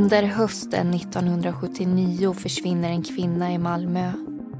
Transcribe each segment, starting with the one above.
Under hösten 1979 försvinner en kvinna i Malmö.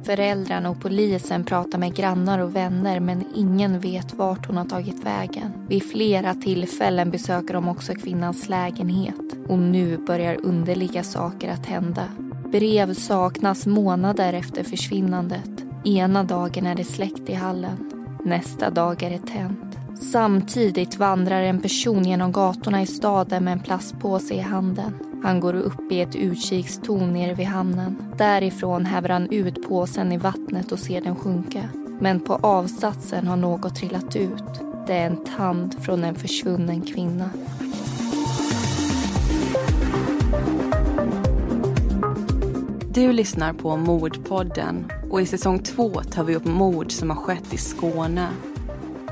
Föräldrarna och polisen pratar med grannar och vänner men ingen vet vart hon har tagit vägen. Vid flera tillfällen besöker de också kvinnans lägenhet och nu börjar underliga saker att hända. Brev saknas månader efter försvinnandet. Ena dagen är det släckt i hallen. Nästa dag är det tänt. Samtidigt vandrar en person genom gatorna i staden med en plastpåse i handen. Han går upp i ett utkikstorn nere vid hamnen. Därifrån häver han ut påsen i vattnet och ser den sjunka. Men på avsatsen har något trillat ut. Det är en tand från en försvunnen kvinna. Du lyssnar på Mordpodden och i säsong två tar vi upp mord som har skett i Skåne.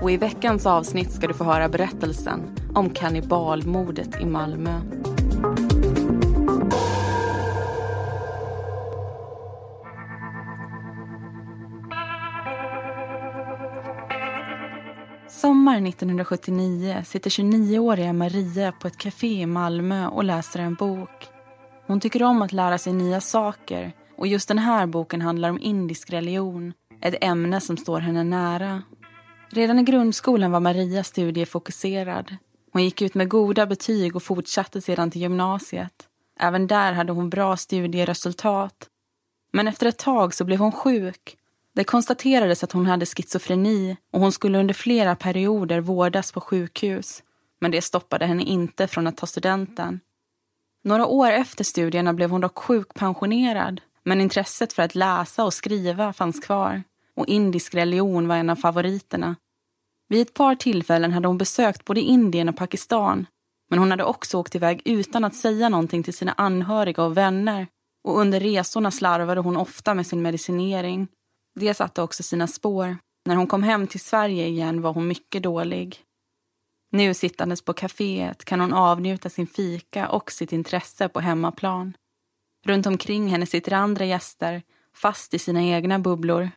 Och i veckans avsnitt ska du få höra berättelsen om kannibalmordet i Malmö. Sommaren 1979 sitter 29-åriga Maria på ett café i Malmö och läser en bok. Hon tycker om att lära sig nya saker och just den här boken handlar om indisk religion, ett ämne som står henne nära. Redan i grundskolan var Maria studiefokuserad. Hon gick ut med goda betyg och fortsatte sedan till gymnasiet. Även där hade hon bra studieresultat. Men efter ett tag så blev hon sjuk. Det konstaterades att hon hade schizofreni och hon skulle under flera perioder vårdas på sjukhus. Men det stoppade henne inte från att ta studenten. Några år efter studierna blev hon dock sjukpensionerad men intresset för att läsa och skriva fanns kvar och indisk religion var en av favoriterna. Vid ett par tillfällen hade hon besökt både Indien och Pakistan men hon hade också åkt iväg utan att säga någonting till sina anhöriga och vänner och under resorna slarvade hon ofta med sin medicinering. Det satte också sina spår. När hon kom hem till Sverige igen var hon mycket dålig. Nu sittandes på kaféet kan hon avnjuta sin fika och sitt intresse på hemmaplan. Runt omkring henne sitter andra gäster, fast i sina egna bubblor.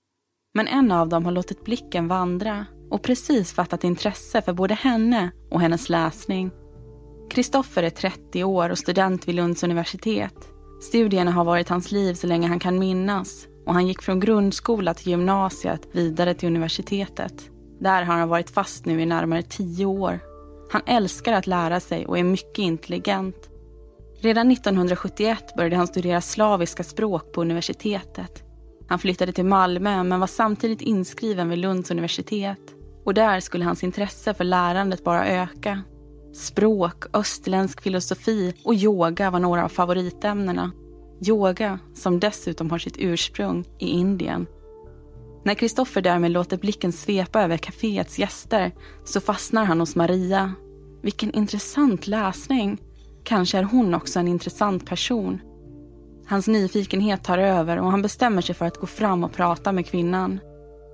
Men en av dem har låtit blicken vandra och precis fattat intresse för både henne och hennes läsning. Kristoffer är 30 år och student vid Lunds universitet. Studierna har varit hans liv så länge han kan minnas och han gick från grundskola till gymnasiet vidare till universitetet. Där har han varit fast nu i närmare tio år. Han älskar att lära sig och är mycket intelligent. Redan 1971 började han studera slaviska språk på universitetet. Han flyttade till Malmö men var samtidigt inskriven vid Lunds universitet. Och där skulle hans intresse för lärandet bara öka. Språk, österländsk filosofi och yoga var några av favoritämnena. Yoga som dessutom har sitt ursprung i Indien. När Kristoffer därmed låter blicken svepa över kaféets gäster så fastnar han hos Maria. Vilken intressant läsning. Kanske är hon också en intressant person. Hans nyfikenhet tar över och han bestämmer sig för att gå fram och prata med kvinnan.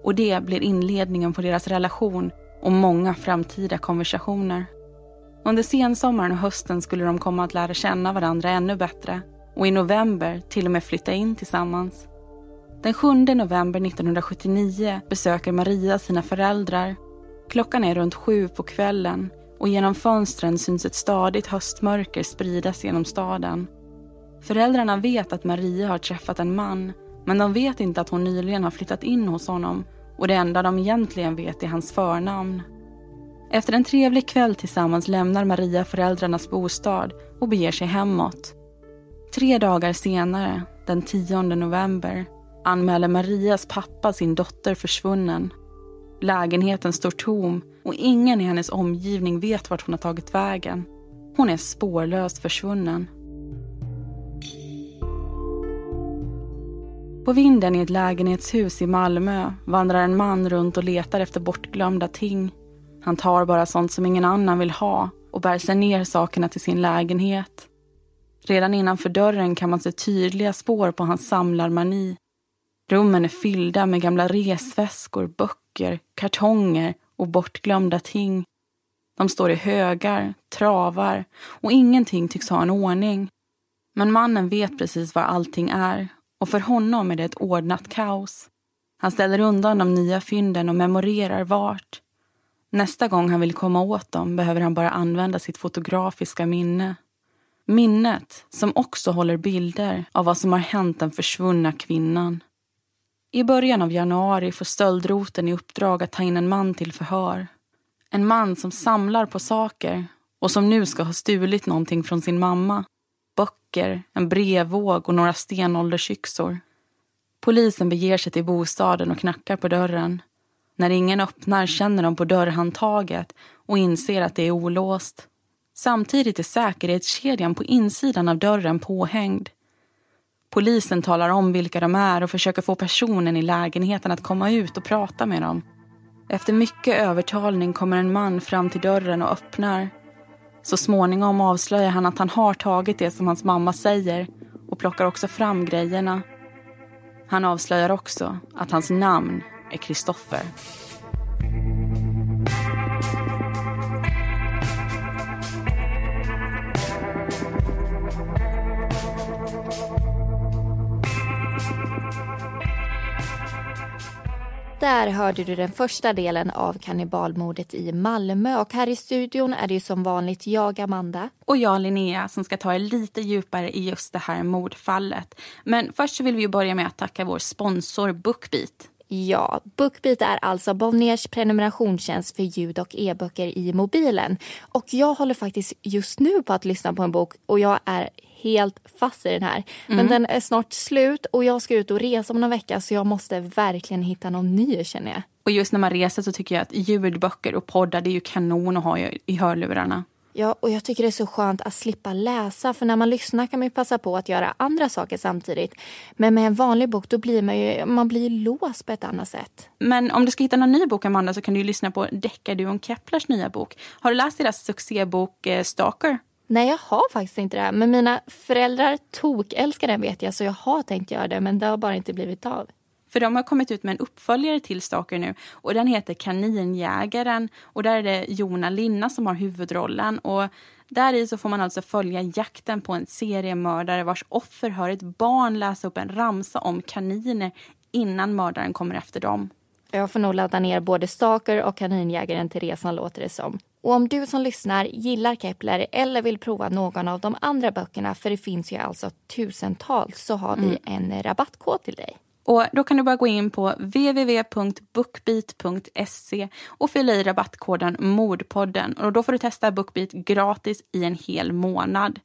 Och det blir inledningen på deras relation och många framtida konversationer. Under sensommaren och hösten skulle de komma att lära känna varandra ännu bättre och i november till och med flytta in tillsammans. Den 7 november 1979 besöker Maria sina föräldrar. Klockan är runt sju på kvällen och genom fönstren syns ett stadigt höstmörker spridas genom staden. Föräldrarna vet att Maria har träffat en man men de vet inte att hon nyligen har flyttat in hos honom och det enda de egentligen vet är hans förnamn. Efter en trevlig kväll tillsammans lämnar Maria föräldrarnas bostad och beger sig hemåt. Tre dagar senare, den 10 november, anmäler Marias pappa sin dotter försvunnen. Lägenheten står tom och ingen i hennes omgivning vet vart hon har tagit vägen. Hon är spårlöst försvunnen. På vinden i ett lägenhetshus i Malmö vandrar en man runt och letar efter bortglömda ting. Han tar bara sånt som ingen annan vill ha och bär sig ner sakerna till sin lägenhet. Redan innanför dörren kan man se tydliga spår på hans samlarmani. Rummen är fyllda med gamla resväskor, böcker, kartonger och bortglömda ting. De står i högar, travar och ingenting tycks ha en ordning. Men mannen vet precis var allting är och för honom är det ett ordnat kaos. Han ställer undan de nya fynden och memorerar vart. Nästa gång han vill komma åt dem behöver han bara använda sitt fotografiska minne. Minnet som också håller bilder av vad som har hänt den försvunna kvinnan. I början av januari får stöldroten i uppdrag att ta in en man till förhör. En man som samlar på saker och som nu ska ha stulit någonting från sin mamma. Böcker, en brevvåg och några stenåldersyxor. Polisen beger sig till bostaden och knackar på dörren. När ingen öppnar känner de på dörrhandtaget och inser att det är olåst. Samtidigt är säkerhetskedjan på insidan av dörren påhängd. Polisen talar om vilka de är och försöker få personen i lägenheten att komma ut och prata med dem. Efter mycket övertalning kommer en man fram till dörren och öppnar. Så småningom avslöjar han att han har tagit det som hans mamma säger och plockar också fram grejerna. Han avslöjar också att hans namn är Kristoffer. Där hörde du den första delen av kannibalmordet i Malmö och här i studion är det ju som vanligt jag, Amanda. Och jag, Linnea, som ska ta er lite djupare i just det här mordfallet. Men först vill vi börja med att tacka vår sponsor Bookbeat. Ja, Bookbeat är alltså Bonniers prenumerationstjänst för ljud och e-böcker i mobilen. Och jag håller faktiskt just nu på att lyssna på en bok och jag är helt fast i den här. Men mm. den är snart slut och jag ska ut och resa om någon vecka så jag måste verkligen hitta någon ny känner jag. Och just när man reser så tycker jag att ljudböcker och poddar det är ju kanon att ha i hörlurarna. Ja, och jag tycker det är så skönt att slippa läsa för när man lyssnar kan man passa på att göra andra saker samtidigt. Men med en vanlig bok då blir man ju man blir låst på ett annat sätt. Men om du ska hitta någon ny bok Amanda så kan du lyssna på deckarduon Keplers nya bok. Har du läst deras succébok eh, Stalker? Nej, jag har faktiskt inte det. Men mina föräldrar tokälskar den vet jag så jag har tänkt göra det men det har bara inte blivit av. För de har kommit ut med en uppföljare till Stalker nu och den heter Kaninjägaren och där är det Jona Linna som har huvudrollen och där i så får man alltså följa jakten på en seriemördare vars offer hör ett barn läsa upp en ramsa om kaniner innan mördaren kommer efter dem. Jag får nog ladda ner både Stalker och Kaninjägaren till resan låter det som. Och om du som lyssnar gillar Kepler eller vill prova någon av de andra böckerna, för det finns ju alltså tusentals, så har vi mm. en rabattkod till dig. Och Då kan du bara gå in på www.bookbeat.se och fylla i rabattkoden Mordpodden. Och då får du testa Bookbeat gratis i en hel månad.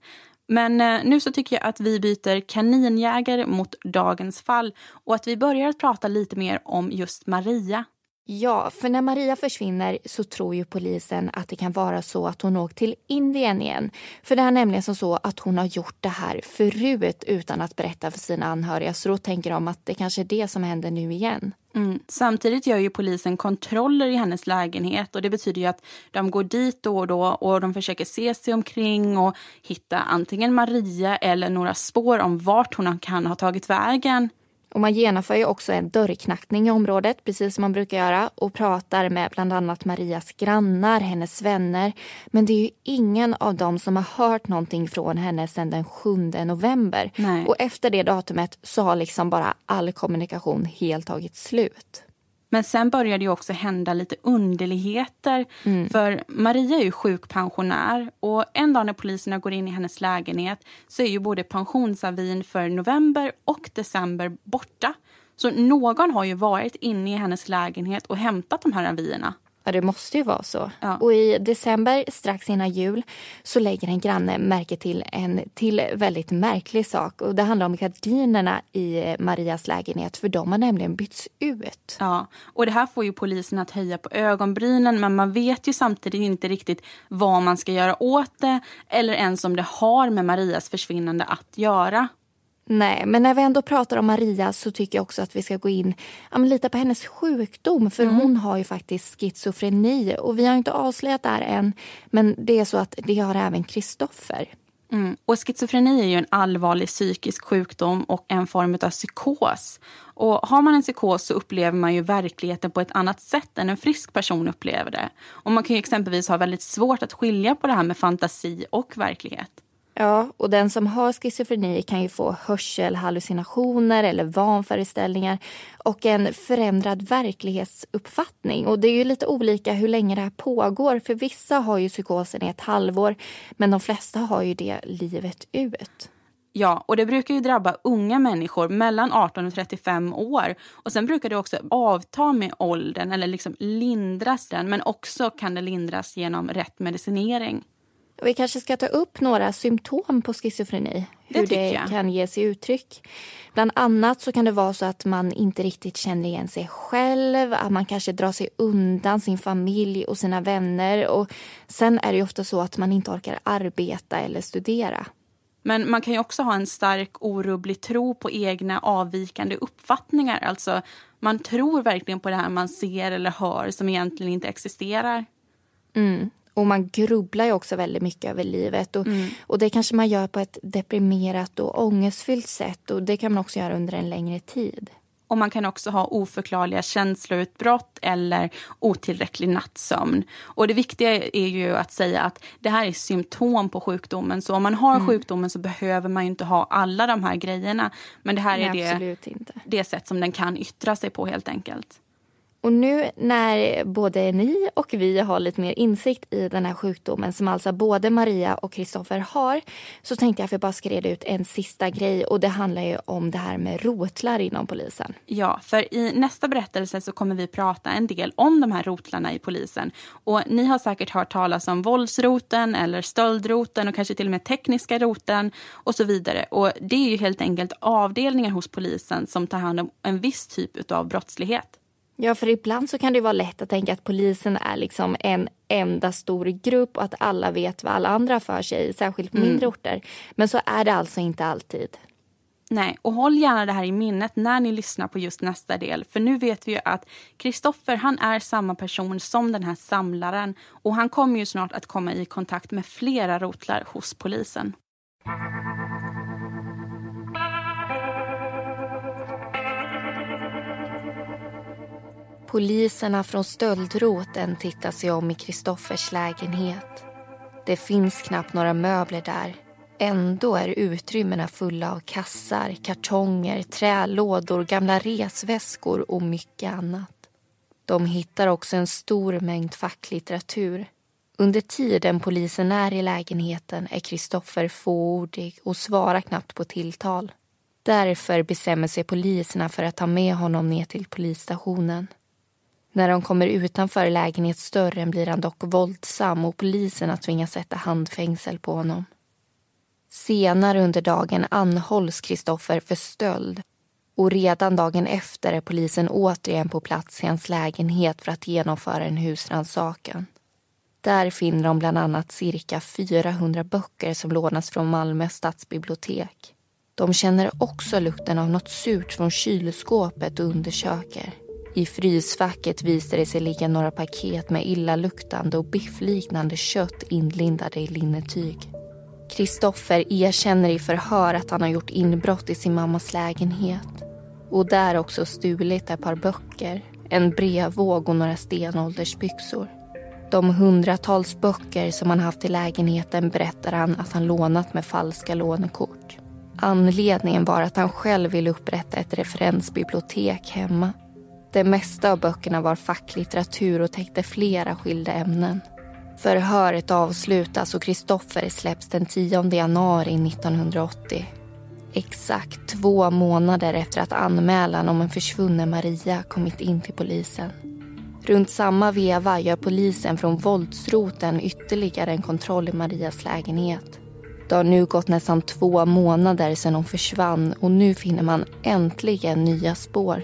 Men eh, nu så tycker jag att vi byter kaninjägare mot dagens fall och att vi börjar prata lite mer om just Maria. Ja, för när Maria försvinner så tror ju polisen att det kan vara så att hon åkt till Indien igen. För det är nämligen som så att hon har gjort det här förut utan att berätta för sina anhöriga. Så då tänker de att det kanske är det som händer nu igen. Mm. Samtidigt gör ju polisen kontroller i hennes lägenhet och det betyder ju att de går dit då och då och de försöker se sig omkring och hitta antingen Maria eller några spår om vart hon kan ha tagit vägen. Och man genomför ju också en dörrknackning i området, precis som man brukar göra och pratar med bland annat Marias grannar, hennes vänner. Men det är ju ingen av dem som har hört någonting från henne sedan den 7 november. Nej. Och efter det datumet så har liksom bara all kommunikation helt tagit slut. Men sen började ju också hända lite underligheter. Mm. För Maria är ju sjukpensionär och en dag när poliserna går in i hennes lägenhet så är ju både pensionsavin för november och december borta. Så någon har ju varit inne i hennes lägenhet och hämtat de här avierna. Ja, det måste ju vara så. Ja. Och i december, strax innan jul, så lägger en granne märke till en till väldigt märklig sak. Och Det handlar om gardinerna i Marias lägenhet, för de har nämligen bytts ut. Ja, och det här får ju polisen att höja på ögonbrynen, men man vet ju samtidigt inte riktigt vad man ska göra åt det, eller ens om det har med Marias försvinnande att göra. Nej, men när vi ändå pratar om Maria så tycker jag också att vi ska gå in ja, lite på hennes sjukdom. För mm. hon har ju faktiskt schizofreni och vi har inte avslöjat det här än. Men det är så att det har även Kristoffer. Mm. Och schizofreni är ju en allvarlig psykisk sjukdom och en form av psykos. Och har man en psykos så upplever man ju verkligheten på ett annat sätt än en frisk person upplever det. Och man kan ju exempelvis ha väldigt svårt att skilja på det här med fantasi och verklighet. Ja, och den som har schizofreni kan ju få hörselhallucinationer eller vanföreställningar och en förändrad verklighetsuppfattning. Och det är ju lite olika hur länge det här pågår. För vissa har ju psykosen i ett halvår, men de flesta har ju det livet ut. Ja, och det brukar ju drabba unga människor mellan 18 och 35 år. Och sen brukar det också avta med åldern eller liksom lindras den. Men också kan det lindras genom rätt medicinering. Vi kanske ska ta upp några symptom på schizofreni. Hur det, det kan ge sig uttryck. Bland annat så kan det vara så att man inte riktigt känner igen sig själv. Att man kanske drar sig undan sin familj och sina vänner. Och sen är det ofta så att man inte orkar arbeta eller studera. Men man kan ju också ha en stark orubblig tro på egna avvikande uppfattningar. Alltså man tror verkligen på det här man ser eller hör som egentligen inte existerar. Mm. Och man grubblar ju också väldigt mycket över livet. Och, mm. och det kanske man gör på ett deprimerat och ångestfyllt sätt. Och det kan man också göra under en längre tid. Och man kan också ha oförklarliga känsloutbrott eller otillräcklig nattsömn. Och det viktiga är ju att säga att det här är symptom på sjukdomen. Så om man har mm. sjukdomen så behöver man inte ha alla de här grejerna. Men det här Nej, är det, det sätt som den kan yttra sig på helt enkelt. Och nu när både ni och vi har lite mer insikt i den här sjukdomen som alltså både Maria och Kristoffer har så tänkte jag att vi bara ska reda ut en sista grej och det handlar ju om det här med rotlar inom polisen. Ja, för i nästa berättelse så kommer vi prata en del om de här rotlarna i polisen. Och ni har säkert hört talas om våldsroten eller stöldroten och kanske till och med tekniska roten och så vidare. Och det är ju helt enkelt avdelningar hos polisen som tar hand om en viss typ av brottslighet. Ja, för ibland så kan det vara lätt att tänka att polisen är liksom en enda stor grupp och att alla vet vad alla andra för sig, särskilt på mm. mindre orter. Men så är det alltså inte alltid. Nej, och håll gärna det här i minnet när ni lyssnar på just nästa del. För nu vet vi ju att Kristoffer, han är samma person som den här samlaren. Och han kommer ju snart att komma i kontakt med flera rotlar hos polisen. Poliserna från stöldroten tittar sig om i Kristoffers lägenhet. Det finns knappt några möbler där. Ändå är utrymmena fulla av kassar, kartonger, trälådor, gamla resväskor och mycket annat. De hittar också en stor mängd facklitteratur. Under tiden polisen är i lägenheten är Kristoffer fåordig och svarar knappt på tilltal. Därför bestämmer sig poliserna för att ta med honom ner till polisstationen. När de kommer utanför lägenhetsdörren blir han dock våldsam och poliserna tvingas sätta handfängsel på honom. Senare under dagen anhålls Kristoffer för stöld och redan dagen efter är polisen återigen på plats i hans lägenhet för att genomföra en husrannsakan. Där finner de bland annat cirka 400 böcker som lånas från Malmö stadsbibliotek. De känner också lukten av något surt från kylskåpet och undersöker. I frysfacket visade det sig ligga några paket med illaluktande och biffliknande kött inlindade i linnetyg. Kristoffer erkänner i förhör att han har gjort inbrott i sin mammas lägenhet och där också stulit ett par böcker, en brevvåg och några stenåldersbyxor. De hundratals böcker som han haft i lägenheten berättar han att han lånat med falska lånekort. Anledningen var att han själv ville upprätta ett referensbibliotek hemma det mesta av böckerna var facklitteratur och täckte flera skilda ämnen. Förhöret avslutas och Kristoffer släpps den 10 januari 1980. Exakt två månader efter att anmälan om en försvunnen Maria kommit in till polisen. Runt samma veva gör polisen från våldsroten ytterligare en kontroll i Marias lägenhet. Det har nu gått nästan två månader sedan hon försvann och nu finner man äntligen nya spår.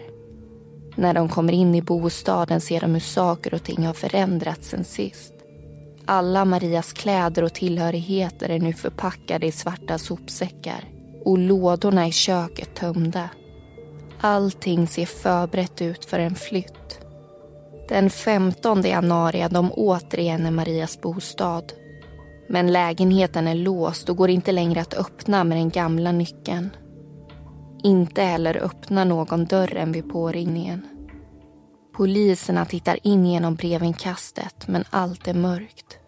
När de kommer in i bostaden ser de hur saker och ting har förändrats sen sist. Alla Marias kläder och tillhörigheter är nu förpackade i svarta sopsäckar och lådorna i köket tömda. Allting ser förberett ut för en flytt. Den 15 januari är de återigen i Marias bostad. Men lägenheten är låst och går inte längre att öppna med den gamla nyckeln. Inte heller öppnar någon dörren vid påringningen. Poliserna tittar in genom brevinkastet men allt är mörkt.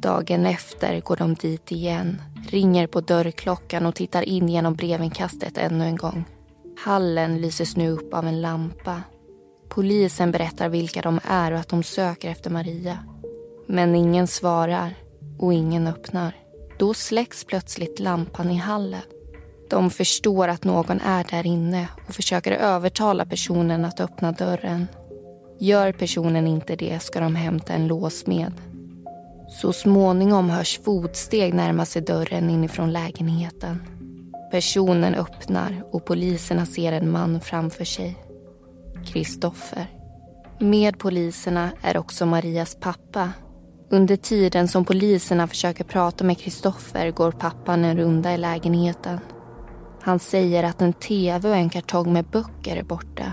Dagen efter går de dit igen, ringer på dörrklockan och tittar in genom brevinkastet ännu en gång. Hallen lyses nu upp av en lampa. Polisen berättar vilka de är och att de söker efter Maria. Men ingen svarar och ingen öppnar. Då släcks plötsligt lampan i hallen. De förstår att någon är där inne och försöker övertala personen att öppna dörren. Gör personen inte det ska de hämta en låsmed. Så småningom hörs fotsteg närma sig dörren inifrån lägenheten. Personen öppnar och poliserna ser en man framför sig. Kristoffer. Med poliserna är också Marias pappa. Under tiden som poliserna försöker prata med Kristoffer går pappan en runda i lägenheten. Han säger att en tv och en kartong med böcker är borta.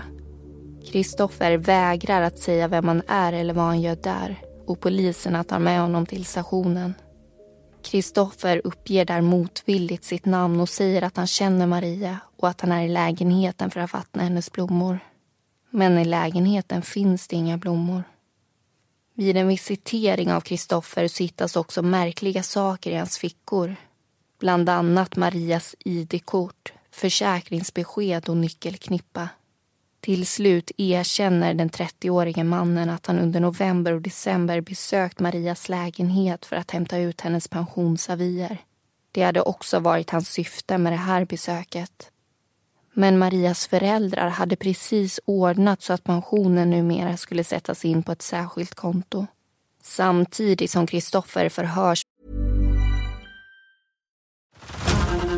Kristoffer vägrar att säga vem han är eller vad han gör där och poliserna tar med honom till stationen. Kristoffer uppger där motvilligt sitt namn och säger att han känner Maria och att han är i lägenheten för att vattna hennes blommor. Men i lägenheten finns det inga blommor. Vid en visitering av Kristoffer så hittas också märkliga saker i hans fickor. Bland annat Marias ID-kort, försäkringsbesked och nyckelknippa. Till slut erkänner den 30-årige mannen att han under november och december besökt Marias lägenhet för att hämta ut hennes pensionsavier. Det hade också varit hans syfte med det här besöket. Men Marias föräldrar hade precis ordnat så att pensionen numera skulle sättas in på ett särskilt konto. Samtidigt som Kristoffer förhörs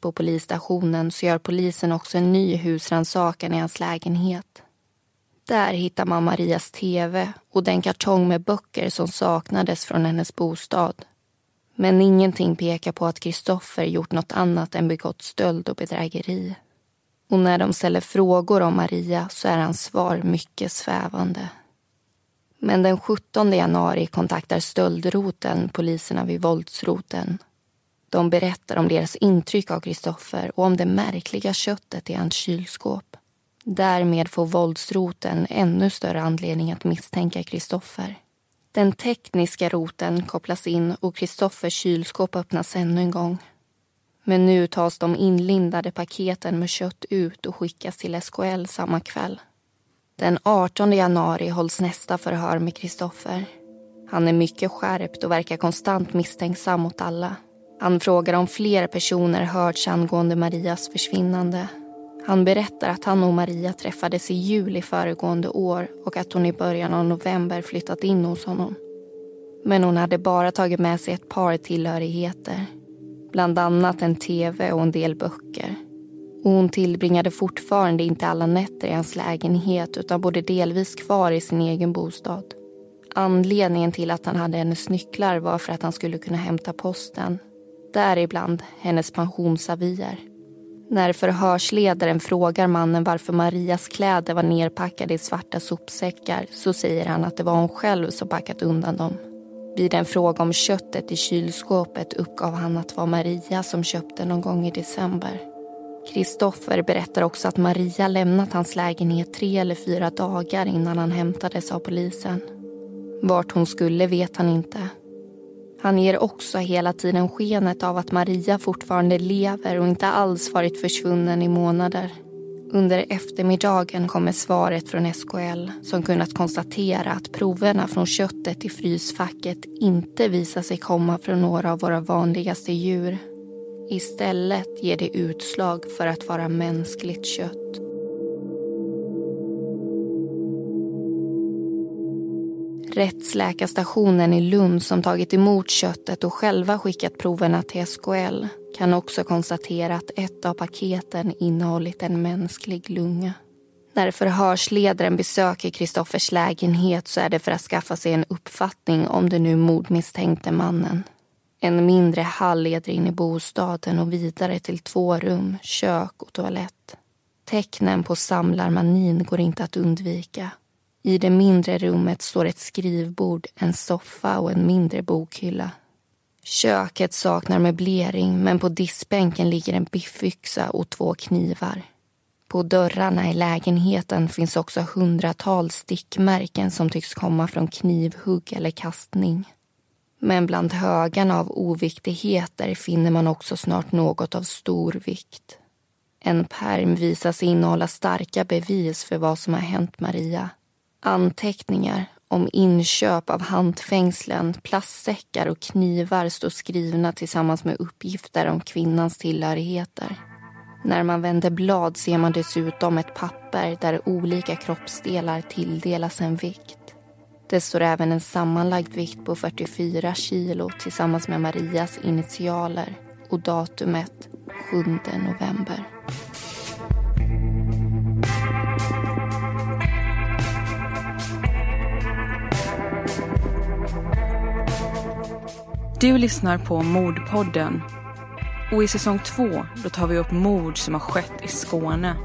På polisstationen så gör polisen också en ny husrannsakan i hans lägenhet. Där hittar man Marias tv och den kartong med böcker som saknades från hennes bostad. Men ingenting pekar på att Kristoffer gjort något annat än begått stöld och bedrägeri. Och när de ställer frågor om Maria så är hans svar mycket svävande. Men den 17 januari kontaktar stöldroten poliserna vid våldsroten de berättar om deras intryck av Kristoffer och om det märkliga köttet i hans kylskåp. Därmed får våldsroten ännu större anledning att misstänka Kristoffer. Den tekniska roten kopplas in och Kristoffers kylskåp öppnas ännu en gång. Men nu tas de inlindade paketen med kött ut och skickas till SKL samma kväll. Den 18 januari hålls nästa förhör med Kristoffer. Han är mycket skärpt och verkar konstant misstänksam mot alla. Han frågar om fler personer hörts angående Marias försvinnande. Han berättar att han och Maria träffades i juli föregående år och att hon i början av november flyttat in hos honom. Men hon hade bara tagit med sig ett par tillhörigheter. Bland annat en tv och en del böcker. Och hon tillbringade fortfarande inte alla nätter i hans lägenhet utan bodde delvis kvar i sin egen bostad. Anledningen till att han hade hennes nycklar var för att han skulle kunna hämta posten däribland hennes pensionsavier. När förhörsledaren frågar mannen varför Marias kläder var nerpackade i svarta sopsäckar så säger han att det var hon själv som packat undan dem. Vid en fråga om köttet i kylskåpet uppgav han att det var Maria som köpte någon gång i december. Kristoffer berättar också att Maria lämnat hans lägenhet tre eller fyra dagar innan han hämtades av polisen. Vart hon skulle vet han inte. Han ger också hela tiden skenet av att Maria fortfarande lever och inte alls varit försvunnen i månader. Under eftermiddagen kommer svaret från SKL som kunnat konstatera att proverna från köttet i frysfacket inte visar sig komma från några av våra vanligaste djur. Istället ger det utslag för att vara mänskligt kött. Rättsläkarstationen i Lund som tagit emot köttet och själva skickat proverna till SKL kan också konstatera att ett av paketen innehållit en mänsklig lunga. När förhörsledaren besöker Kristoffers lägenhet så är det för att skaffa sig en uppfattning om den nu mordmisstänkte mannen. En mindre hall leder in i bostaden och vidare till två rum, kök och toalett. Tecknen på samlarmanin går inte att undvika. I det mindre rummet står ett skrivbord, en soffa och en mindre bokhylla. Köket saknar möblering men på diskbänken ligger en biffyxa och två knivar. På dörrarna i lägenheten finns också hundratals stickmärken som tycks komma från knivhugg eller kastning. Men bland högarna av oviktigheter finner man också snart något av stor vikt. En perm visas innehålla starka bevis för vad som har hänt Maria. Anteckningar om inköp av handfängslen, plastsäckar och knivar står skrivna tillsammans med uppgifter om kvinnans tillhörigheter. När man vänder blad ser man dessutom ett papper där olika kroppsdelar tilldelas en vikt. Det står även en sammanlagd vikt på 44 kilo tillsammans med Marias initialer och datumet 7 november. Du lyssnar på Mordpodden. Och i säsong två då tar vi upp mord som har skett i Skåne.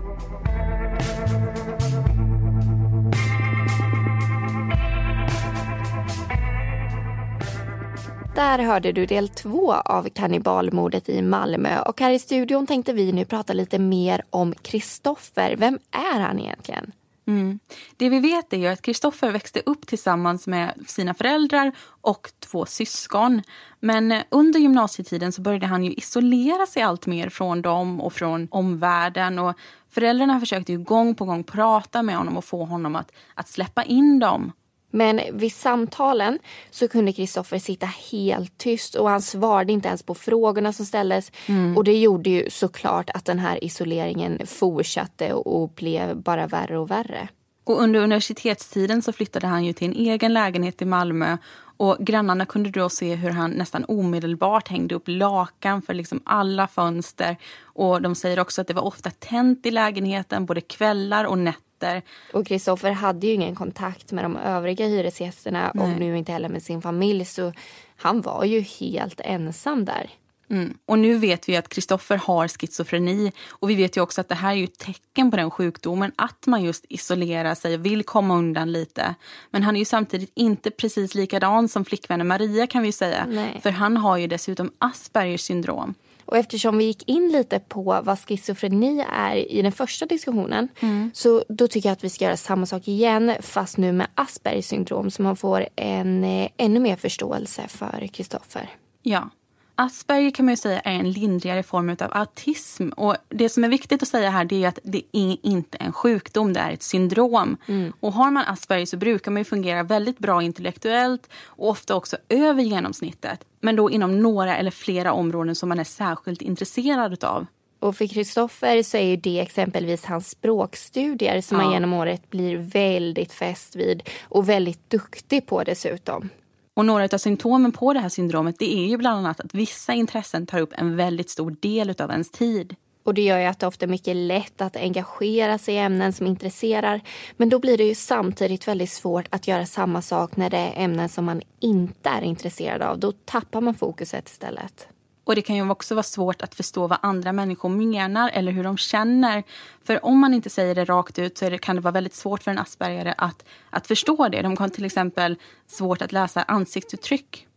Där hörde du del två av kannibalmordet i Malmö och här i studion tänkte vi nu prata lite mer om Kristoffer. Vem är han egentligen? Mm. Det vi vet är att Kristoffer växte upp tillsammans med sina föräldrar och två syskon. Men eh, under gymnasietiden så började han ju isolera sig allt mer från dem och från omvärlden. Och föräldrarna försökte ju gång på gång prata med honom och få honom att, att släppa in dem. Men vid samtalen så kunde Kristoffer sitta helt tyst och han svarade inte ens på frågorna som ställdes. Mm. Och det gjorde ju såklart att den här isoleringen fortsatte och blev bara värre och värre. Och under universitetstiden så flyttade han ju till en egen lägenhet i Malmö och grannarna kunde då se hur han nästan omedelbart hängde upp lakan för liksom alla fönster. Och de säger också att det var ofta tänt i lägenheten både kvällar och nätter nätter. Och Kristoffer hade ju ingen kontakt med de övriga hyresgästerna Nej. och nu inte heller med sin familj. Så han var ju helt ensam där. Mm. Och nu vet vi att Kristoffer har schizofreni och vi vet ju också att det här är ju tecken på den sjukdomen att man just isolerar sig och vill komma undan lite. Men han är ju samtidigt inte precis likadan som flickvännen Maria kan vi säga. Nej. För han har ju dessutom Aspergers syndrom. Och eftersom vi gick in lite på vad schizofreni är i den första diskussionen mm. så då tycker jag att vi ska göra samma sak igen fast nu med Aspergers syndrom så man får en eh, ännu mer förståelse för Kristoffer. Ja. Asperger kan man ju säga är en lindrigare form av autism. Och Det som är viktigt att säga här är att det är inte en sjukdom, det är ett syndrom. Mm. Och Har man Asperger så brukar man fungera väldigt bra intellektuellt och ofta också över genomsnittet. Men då inom några eller flera områden som man är särskilt intresserad av. Och för Kristoffer så är det exempelvis hans språkstudier som ja. han genom året blir väldigt fäst vid och väldigt duktig på dessutom. Och några av symptomen på det här syndromet det är ju bland annat att vissa intressen tar upp en väldigt stor del av ens tid. Och det gör ju att det ofta är mycket lätt att engagera sig i ämnen som intresserar. Men då blir det ju samtidigt väldigt svårt att göra samma sak när det är ämnen som man inte är intresserad av. Då tappar man fokuset istället. Och det kan ju också vara svårt att förstå vad andra människor menar eller hur de känner. För om man inte säger det rakt ut så det, kan det vara väldigt svårt för en aspergare att, att förstå det. De kan till exempel svårt att läsa ansiktsuttryck.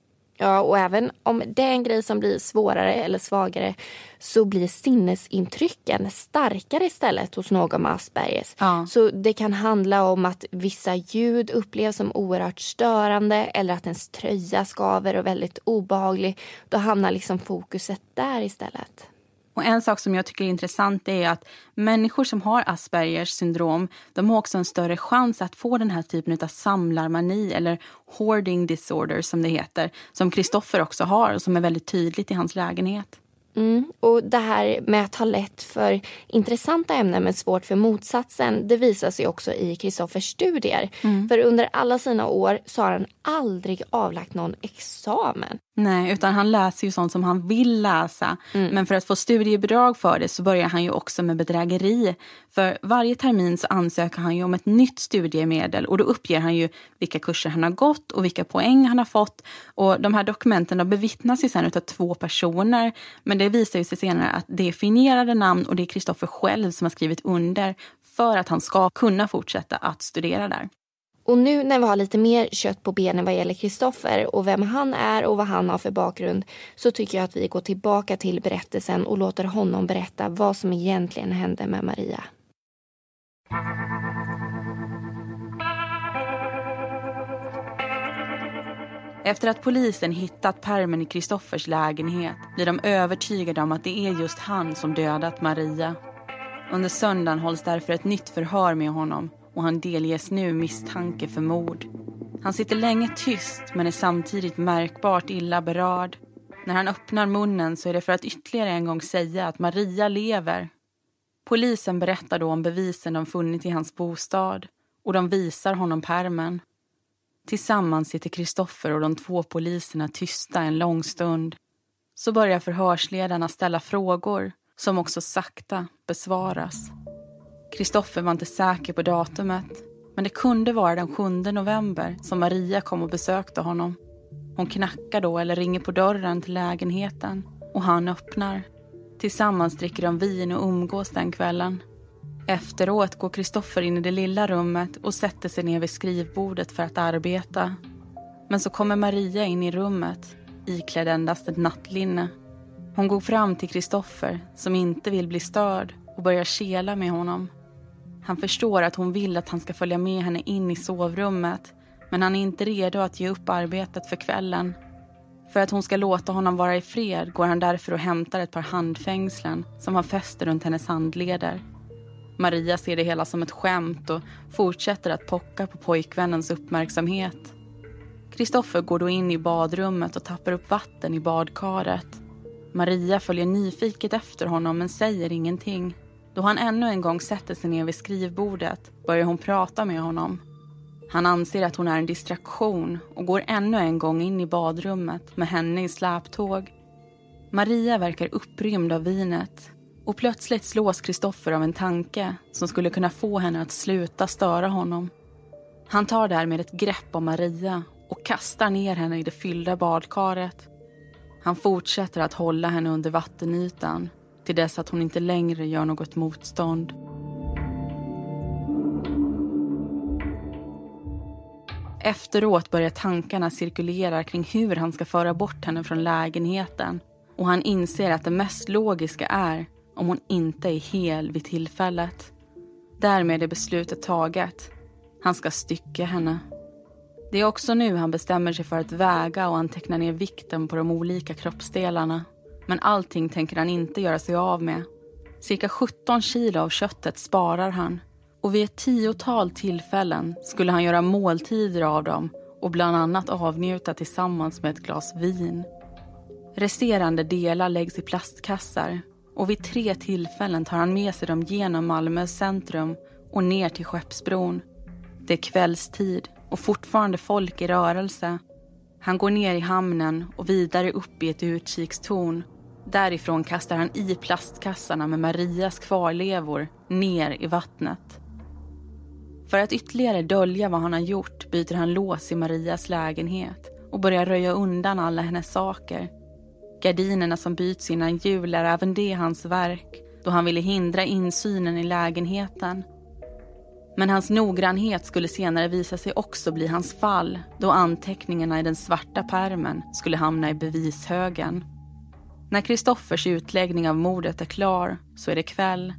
Ja, och även om det är en grej som blir svårare eller svagare så blir sinnesintrycken starkare istället hos någon med Aspergers. Ja. Så det kan handla om att vissa ljud upplevs som oerhört störande eller att ens tröja skaver och väldigt obehaglig. Då hamnar liksom fokuset där istället. Och en sak som jag tycker är intressant är att människor som har Aspergers syndrom de har också en större chans att få den här typen av samlarmani eller hoarding disorder som det heter. Som Kristoffer också har och som är väldigt tydligt i hans lägenhet. Mm. Och det här med att ha lätt för intressanta ämnen men svårt för motsatsen det visar sig också i Kristoffers studier. Mm. För under alla sina år så har han aldrig avlagt någon examen. Nej, utan han läser ju sånt som han vill läsa. Mm. Men för att få studiebidrag för det så börjar han ju också med bedrägeri. För varje termin så ansöker han ju om ett nytt studiemedel och då uppger han ju vilka kurser han har gått och vilka poäng han har fått. Och de här dokumenten bevittnas ju sen av två personer. Men det visar ju sig senare att det är fingerade namn och det är Kristoffer själv som har skrivit under för att han ska kunna fortsätta att studera där. Och nu när vi har lite mer kött på benen vad gäller Kristoffer och vem han är och vad han har för bakgrund så tycker jag att vi går tillbaka till berättelsen och låter honom berätta vad som egentligen hände med Maria. Efter att polisen hittat permen i Kristoffers lägenhet blir de övertygade om att det är just han som dödat Maria. Under söndagen hålls därför ett nytt förhör med honom och han delges nu misstanke för mord. Han sitter länge tyst men är samtidigt märkbart illa berörd. När han öppnar munnen så är det för att ytterligare en gång säga att Maria lever. Polisen berättar då om bevisen de funnit i hans bostad och de visar honom permen. Tillsammans sitter Kristoffer och de två poliserna tysta en lång stund. Så börjar förhörsledarna ställa frågor som också sakta besvaras. Kristoffer var inte säker på datumet men det kunde vara den 7 november som Maria kom och besökte honom. Hon knackar då eller ringer på dörren till lägenheten och han öppnar. Tillsammans dricker de vin och umgås den kvällen. Efteråt går Kristoffer in i det lilla rummet och sätter sig ner vid skrivbordet för att arbeta. Men så kommer Maria in i rummet, iklädd endast ett nattlinne. Hon går fram till Kristoffer, som inte vill bli störd, och börjar kela med honom. Han förstår att hon vill att han ska följa med henne in i sovrummet men han är inte redo att ge upp arbetet för kvällen. För att hon ska låta honom vara i fred går han därför och hämtar ett par handfängslen som han fäster runt hennes handleder. Maria ser det hela som ett skämt och fortsätter att pocka på pojkvännens uppmärksamhet. Kristoffer går då in i badrummet och tappar upp vatten i badkaret. Maria följer nyfiket efter honom men säger ingenting. Då han ännu en gång sätter sig ner vid skrivbordet börjar hon prata med honom. Han anser att hon är en distraktion och går ännu en gång in i badrummet med henne i släptåg. Maria verkar upprymd av vinet och plötsligt slås Kristoffer av en tanke som skulle kunna få henne att sluta störa honom. Han tar därmed ett grepp om Maria och kastar ner henne i det fyllda badkaret. Han fortsätter att hålla henne under vattenytan till dess att hon inte längre gör något motstånd. Efteråt börjar tankarna cirkulera kring hur han ska föra bort henne från lägenheten och han inser att det mest logiska är om hon inte är hel vid tillfället. Därmed är beslutet taget. Han ska stycka henne. Det är också nu han bestämmer sig för att väga och anteckna ner vikten på de olika kroppsdelarna. Men allting tänker han inte göra sig av med. Cirka 17 kilo av köttet sparar han och vid ett tiotal tillfällen skulle han göra måltider av dem och bland annat avnjuta tillsammans med ett glas vin. Resterande delar läggs i plastkassar och vid tre tillfällen tar han med sig dem genom Malmö centrum och ner till Skeppsbron. Det är kvällstid och fortfarande folk i rörelse. Han går ner i hamnen och vidare upp i ett utkikstorn Därifrån kastar han i plastkassarna med Marias kvarlevor ner i vattnet. För att ytterligare dölja vad han har gjort byter han lås i Marias lägenhet och börjar röja undan alla hennes saker. Gardinerna som byts innan jul är även det hans verk då han ville hindra insynen i lägenheten. Men hans noggrannhet skulle senare visa sig också bli hans fall då anteckningarna i den svarta permen skulle hamna i bevishögen. När Kristoffers utläggning av mordet är klar så är det kväll.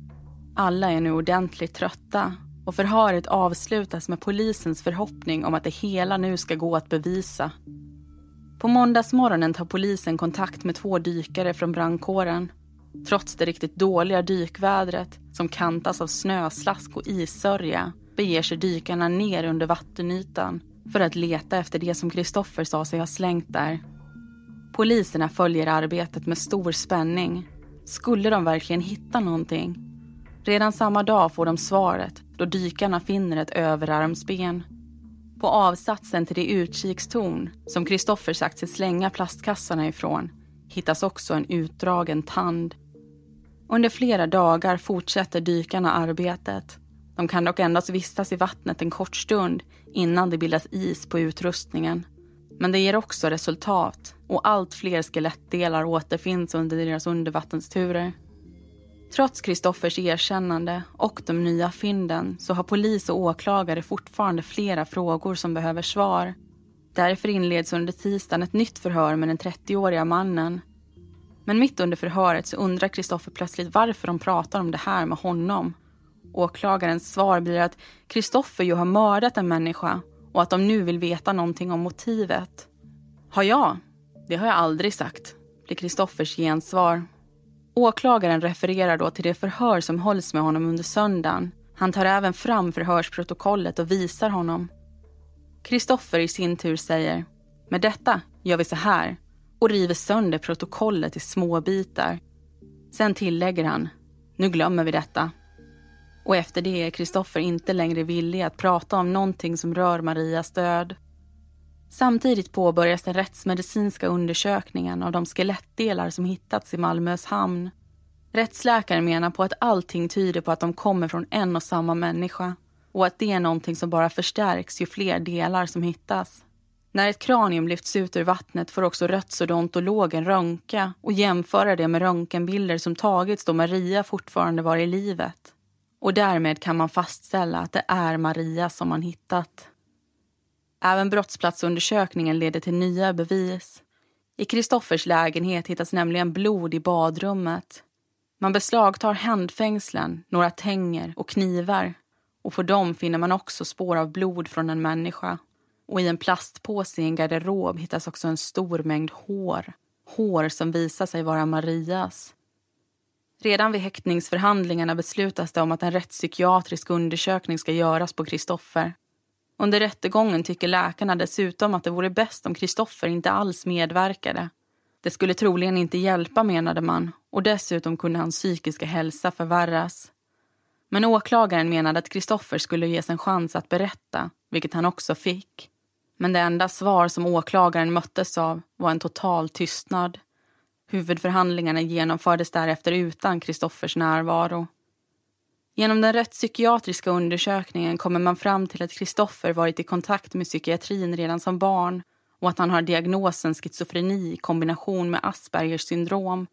Alla är nu ordentligt trötta och förhöret avslutas med polisens förhoppning om att det hela nu ska gå att bevisa. På måndagsmorgonen tar polisen kontakt med två dykare från brandkåren. Trots det riktigt dåliga dykvädret, som kantas av snöslask och issörja, beger sig dykarna ner under vattenytan för att leta efter det som Kristoffer sa sig ha slängt där. Poliserna följer arbetet med stor spänning. Skulle de verkligen hitta någonting? Redan samma dag får de svaret då dykarna finner ett överarmsben. På avsatsen till det utkikstorn som Kristoffer sagt sig slänga plastkassarna ifrån hittas också en utdragen tand. Under flera dagar fortsätter dykarna arbetet. De kan dock endast vistas i vattnet en kort stund innan det bildas is på utrustningen. Men det ger också resultat och allt fler skelettdelar återfinns under deras undervattensturer. Trots Kristoffers erkännande och de nya fynden så har polis och åklagare fortfarande flera frågor som behöver svar. Därför inleds under tisdagen ett nytt förhör med den 30-åriga mannen. Men mitt under förhöret så undrar Kristoffer plötsligt varför de pratar om det här med honom. Åklagarens svar blir att Kristoffer ju har mördat en människa och att de nu vill veta någonting om motivet. Har jag? Det har jag aldrig sagt, blir Kristoffers gensvar. Åklagaren refererar då till det förhör som hålls med honom under söndagen. Han tar även fram förhörsprotokollet och visar honom. Kristoffer i sin tur säger med detta gör vi så här och river sönder protokollet i små bitar. Sen tillägger han nu glömmer vi detta. Och efter det är Kristoffer inte längre villig att prata om någonting som rör Marias död. Samtidigt påbörjas den rättsmedicinska undersökningen av de skelettdelar som hittats i Malmös hamn. Rättsläkaren menar på att allting tyder på att de kommer från en och samma människa och att det är någonting som bara förstärks ju fler delar som hittas. När ett kranium lyfts ut ur vattnet får också rättsodontologen röntga och jämföra det med röntgenbilder som tagits då Maria fortfarande var i livet. Och därmed kan man fastställa att det är Maria som man hittat. Även brottsplatsundersökningen leder till nya bevis. I Kristoffers lägenhet hittas nämligen blod i badrummet. Man beslagtar handfängslen, några tänger och knivar. Och på dem finner man också spår av blod från en människa. Och i en plastpåse i en garderob hittas också en stor mängd hår. Hår som visar sig vara Marias. Redan vid häktningsförhandlingarna beslutas det om att en rättspsykiatrisk undersökning ska göras på Kristoffer. Under rättegången tycker läkarna dessutom att det vore bäst om Kristoffer inte alls medverkade. Det skulle troligen inte hjälpa menade man och dessutom kunde hans psykiska hälsa förvärras. Men åklagaren menade att Kristoffer skulle ges en chans att berätta, vilket han också fick. Men det enda svar som åklagaren möttes av var en total tystnad. Huvudförhandlingarna genomfördes därefter utan Kristoffers närvaro. Genom den rättspsykiatriska undersökningen kommer man fram till att Kristoffer varit i kontakt med psykiatrin redan som barn och att han har diagnosen schizofreni i kombination med Aspergers syndrom.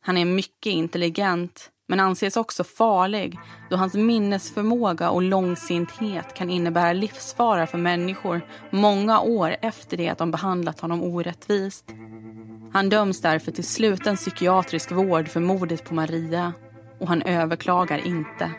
Han är mycket intelligent men anses också farlig då hans minnesförmåga och långsinthet kan innebära livsfara för människor många år efter det att de behandlat honom orättvist. Han döms därför till sluten psykiatrisk vård för mordet på Maria och han överklagar inte.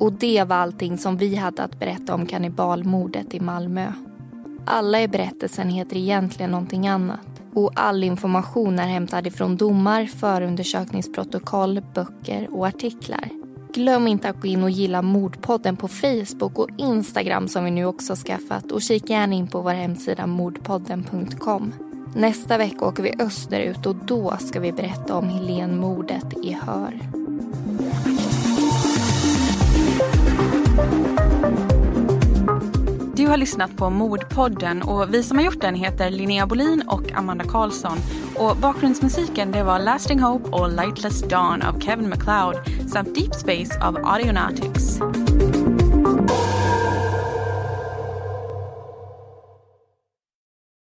Och det var allting som vi hade att berätta om kannibalmordet i Malmö. Alla i berättelsen heter egentligen någonting annat och all information är hämtad ifrån domar, förundersökningsprotokoll, böcker och artiklar. Glöm inte att gå in och gilla Mordpodden på Facebook och Instagram som vi nu också skaffat och kika gärna in på vår hemsida mordpodden.com. Nästa vecka åker vi österut och då ska vi berätta om Helenmordet i Hör. Har lyssnat på Mordpodden och vi som har gjort den heter Linnea Bolin och Amanda Karlsson. Och bakgrundsmusiken det var Lasting Hope och Lightless Dawn av Kevin MacLeod samt Deep Space av Audionautics.